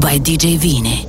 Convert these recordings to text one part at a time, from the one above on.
By DJ Vini.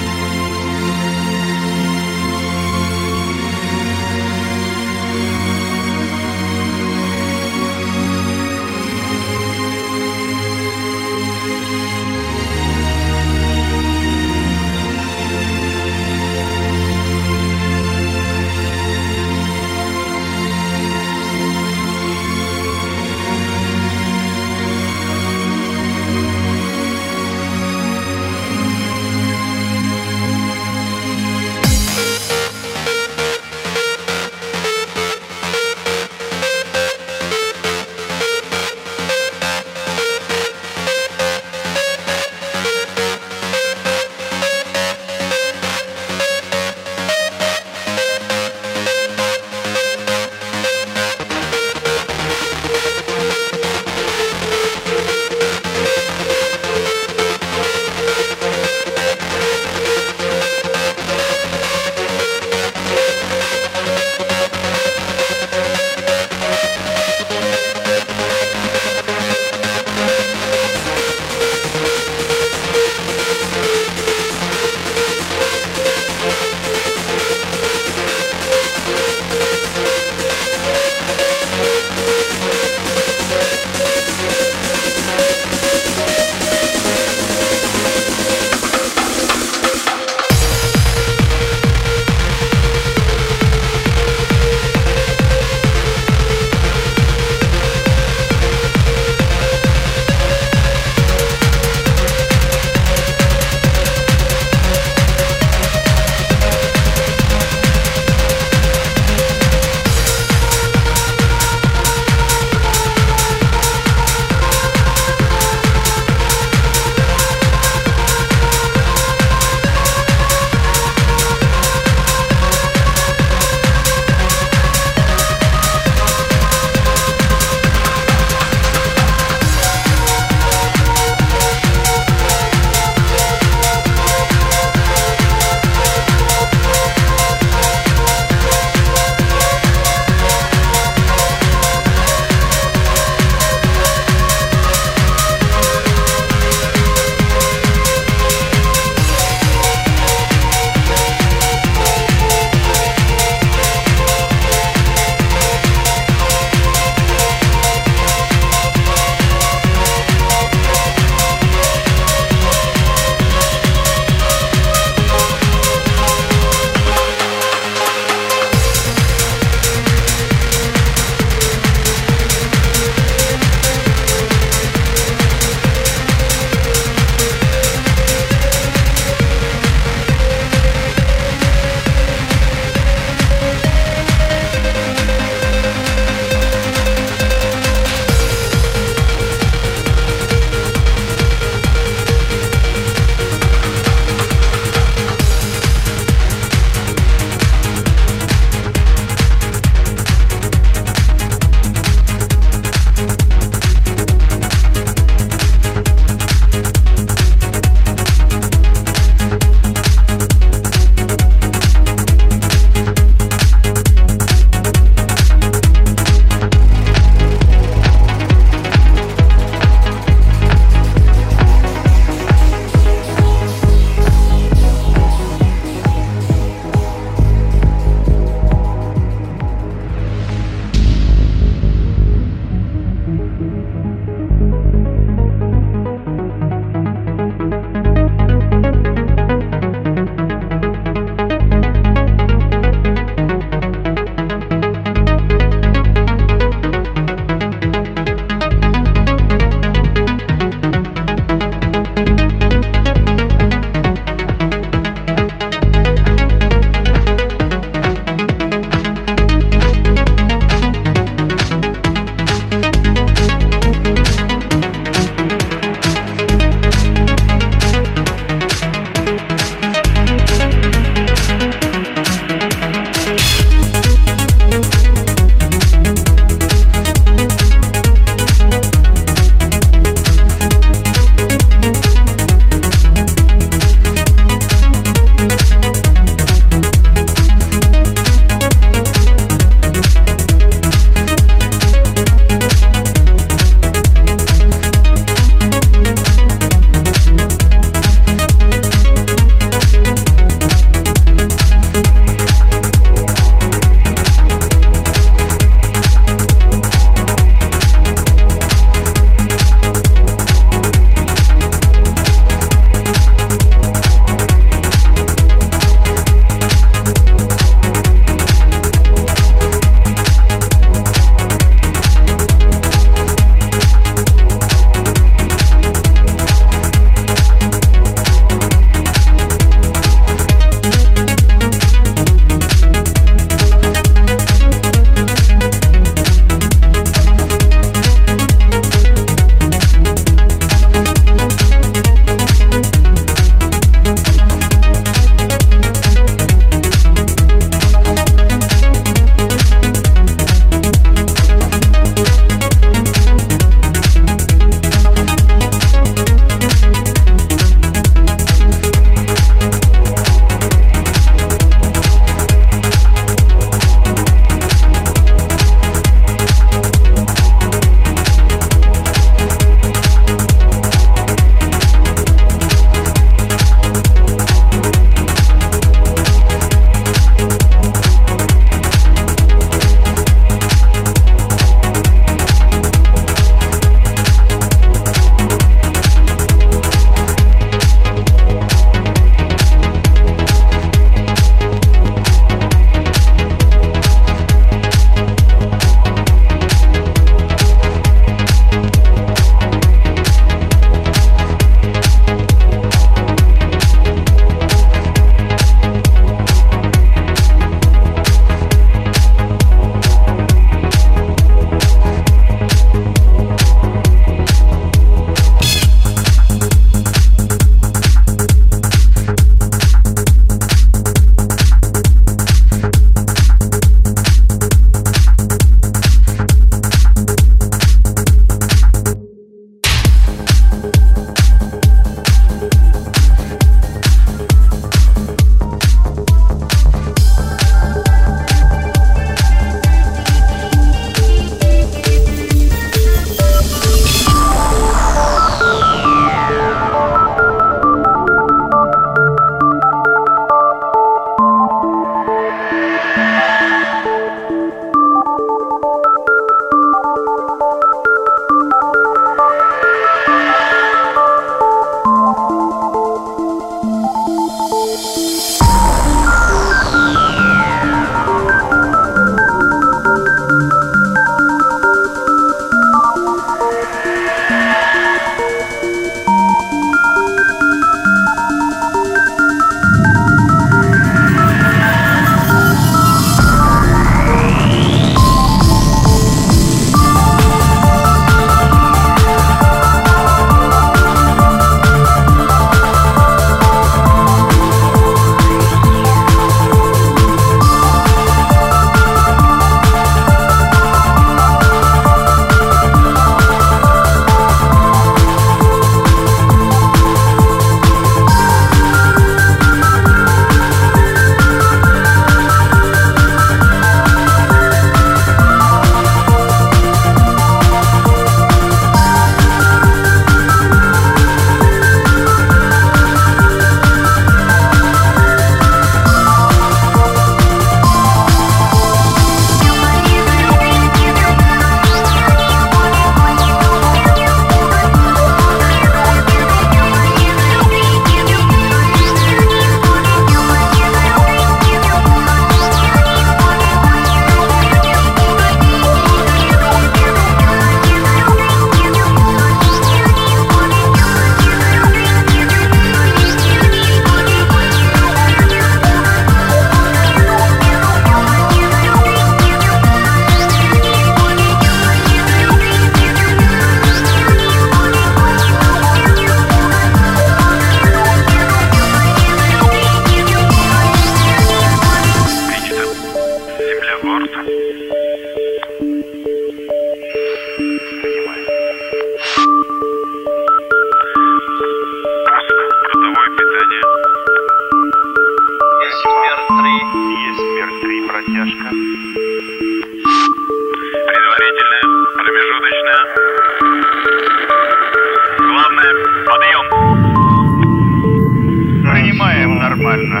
Да.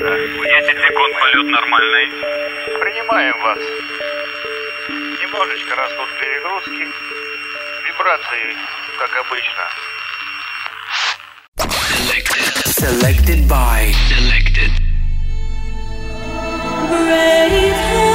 Так, 10 секунд полет нормальный. Принимаем вас. Немножечко растут перегрузки. Вибрации, как обычно. Selected by Selected. Brave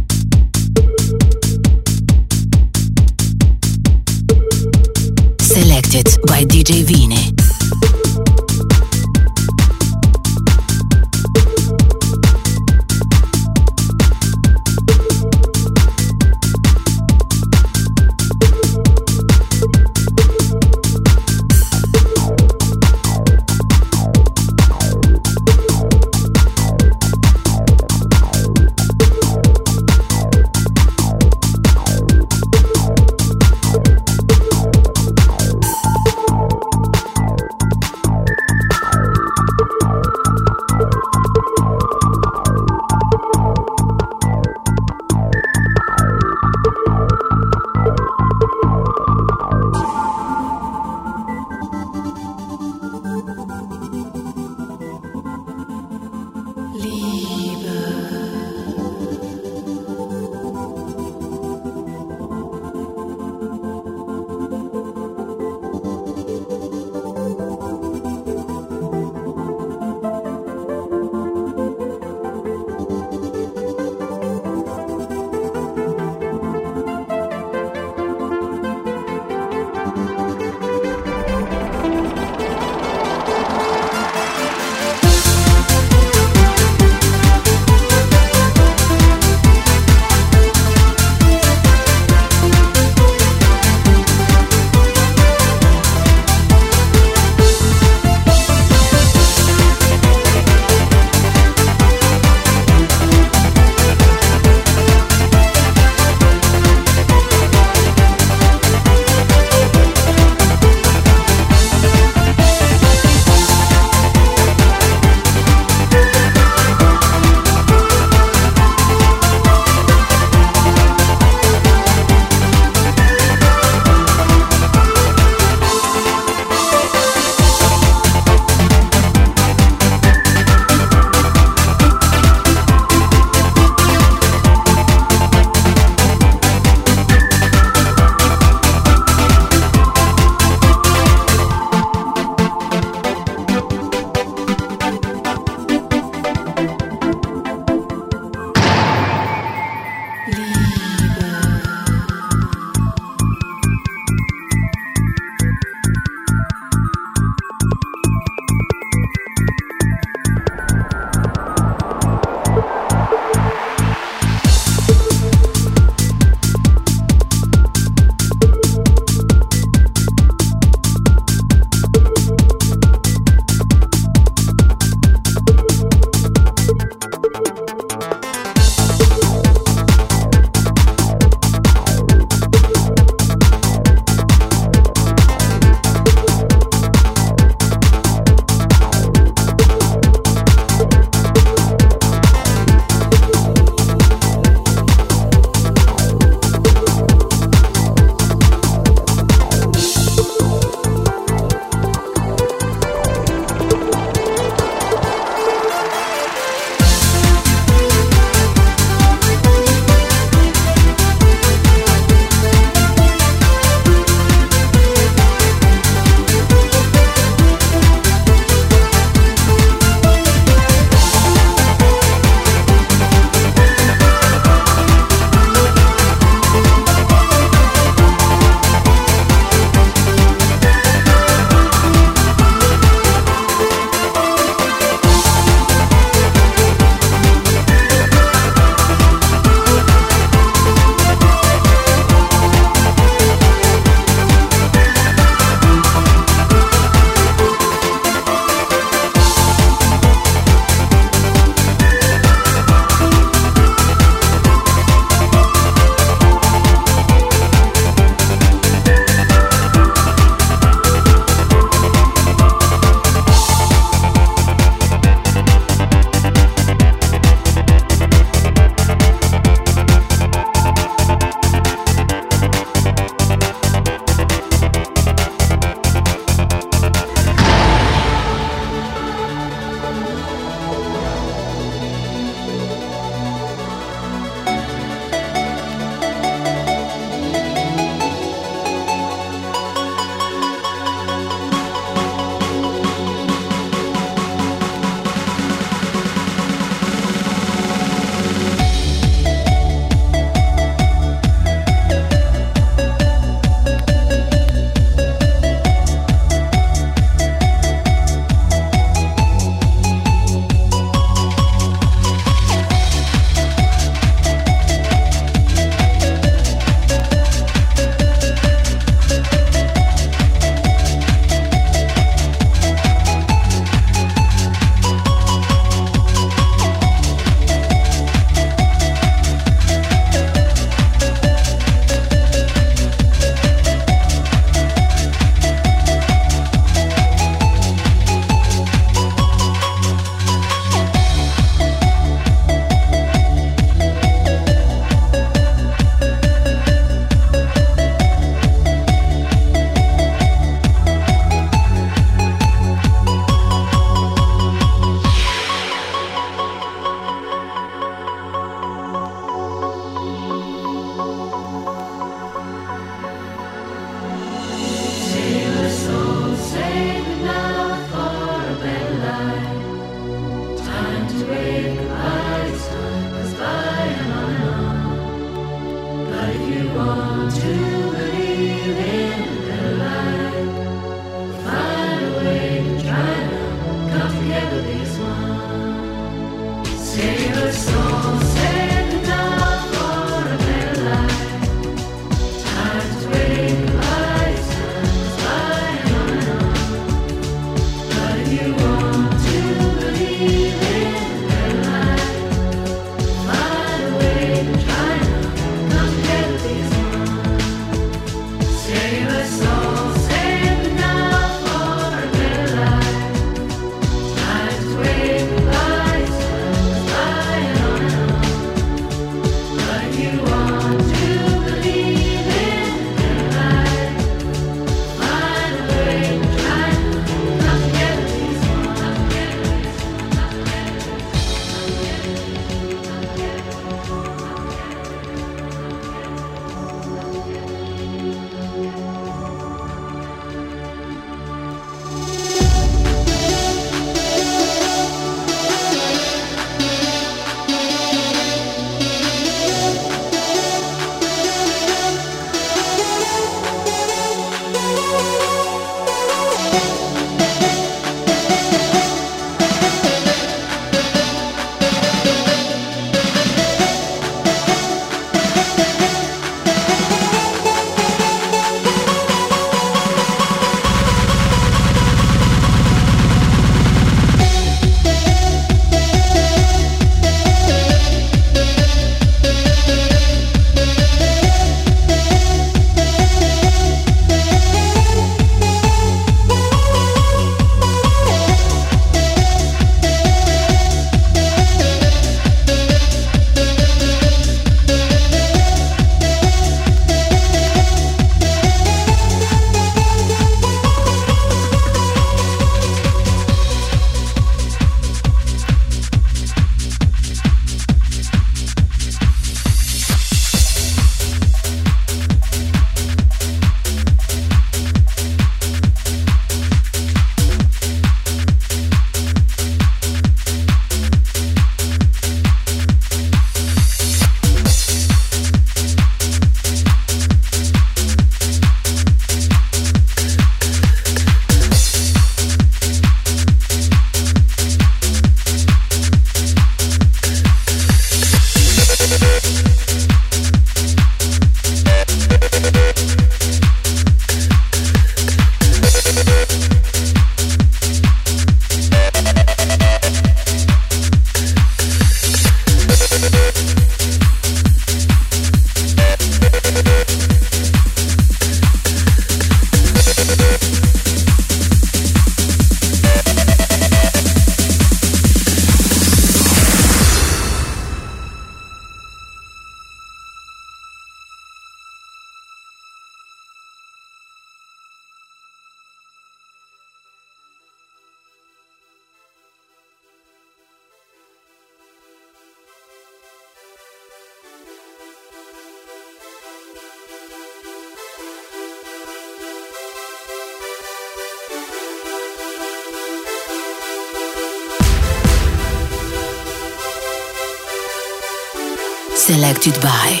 Selected by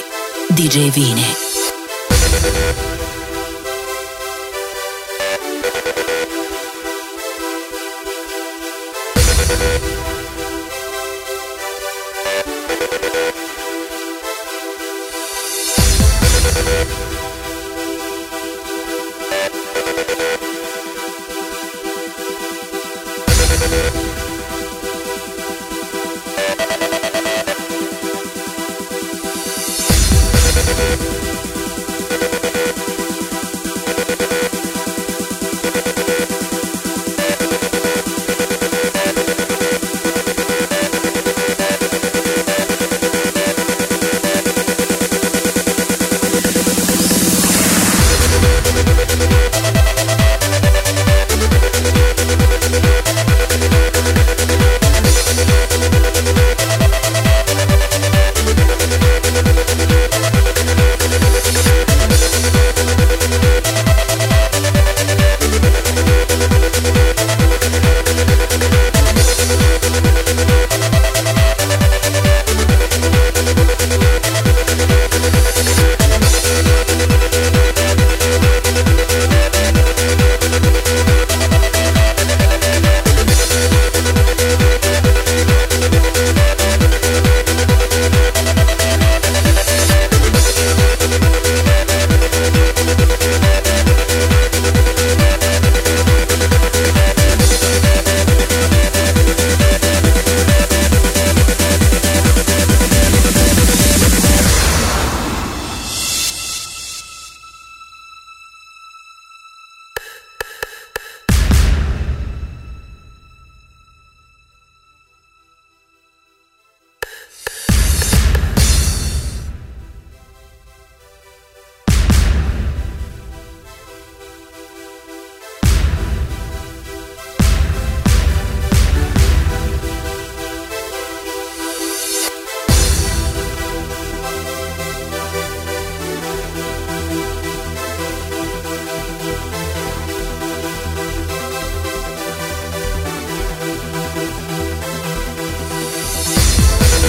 DJ Vini.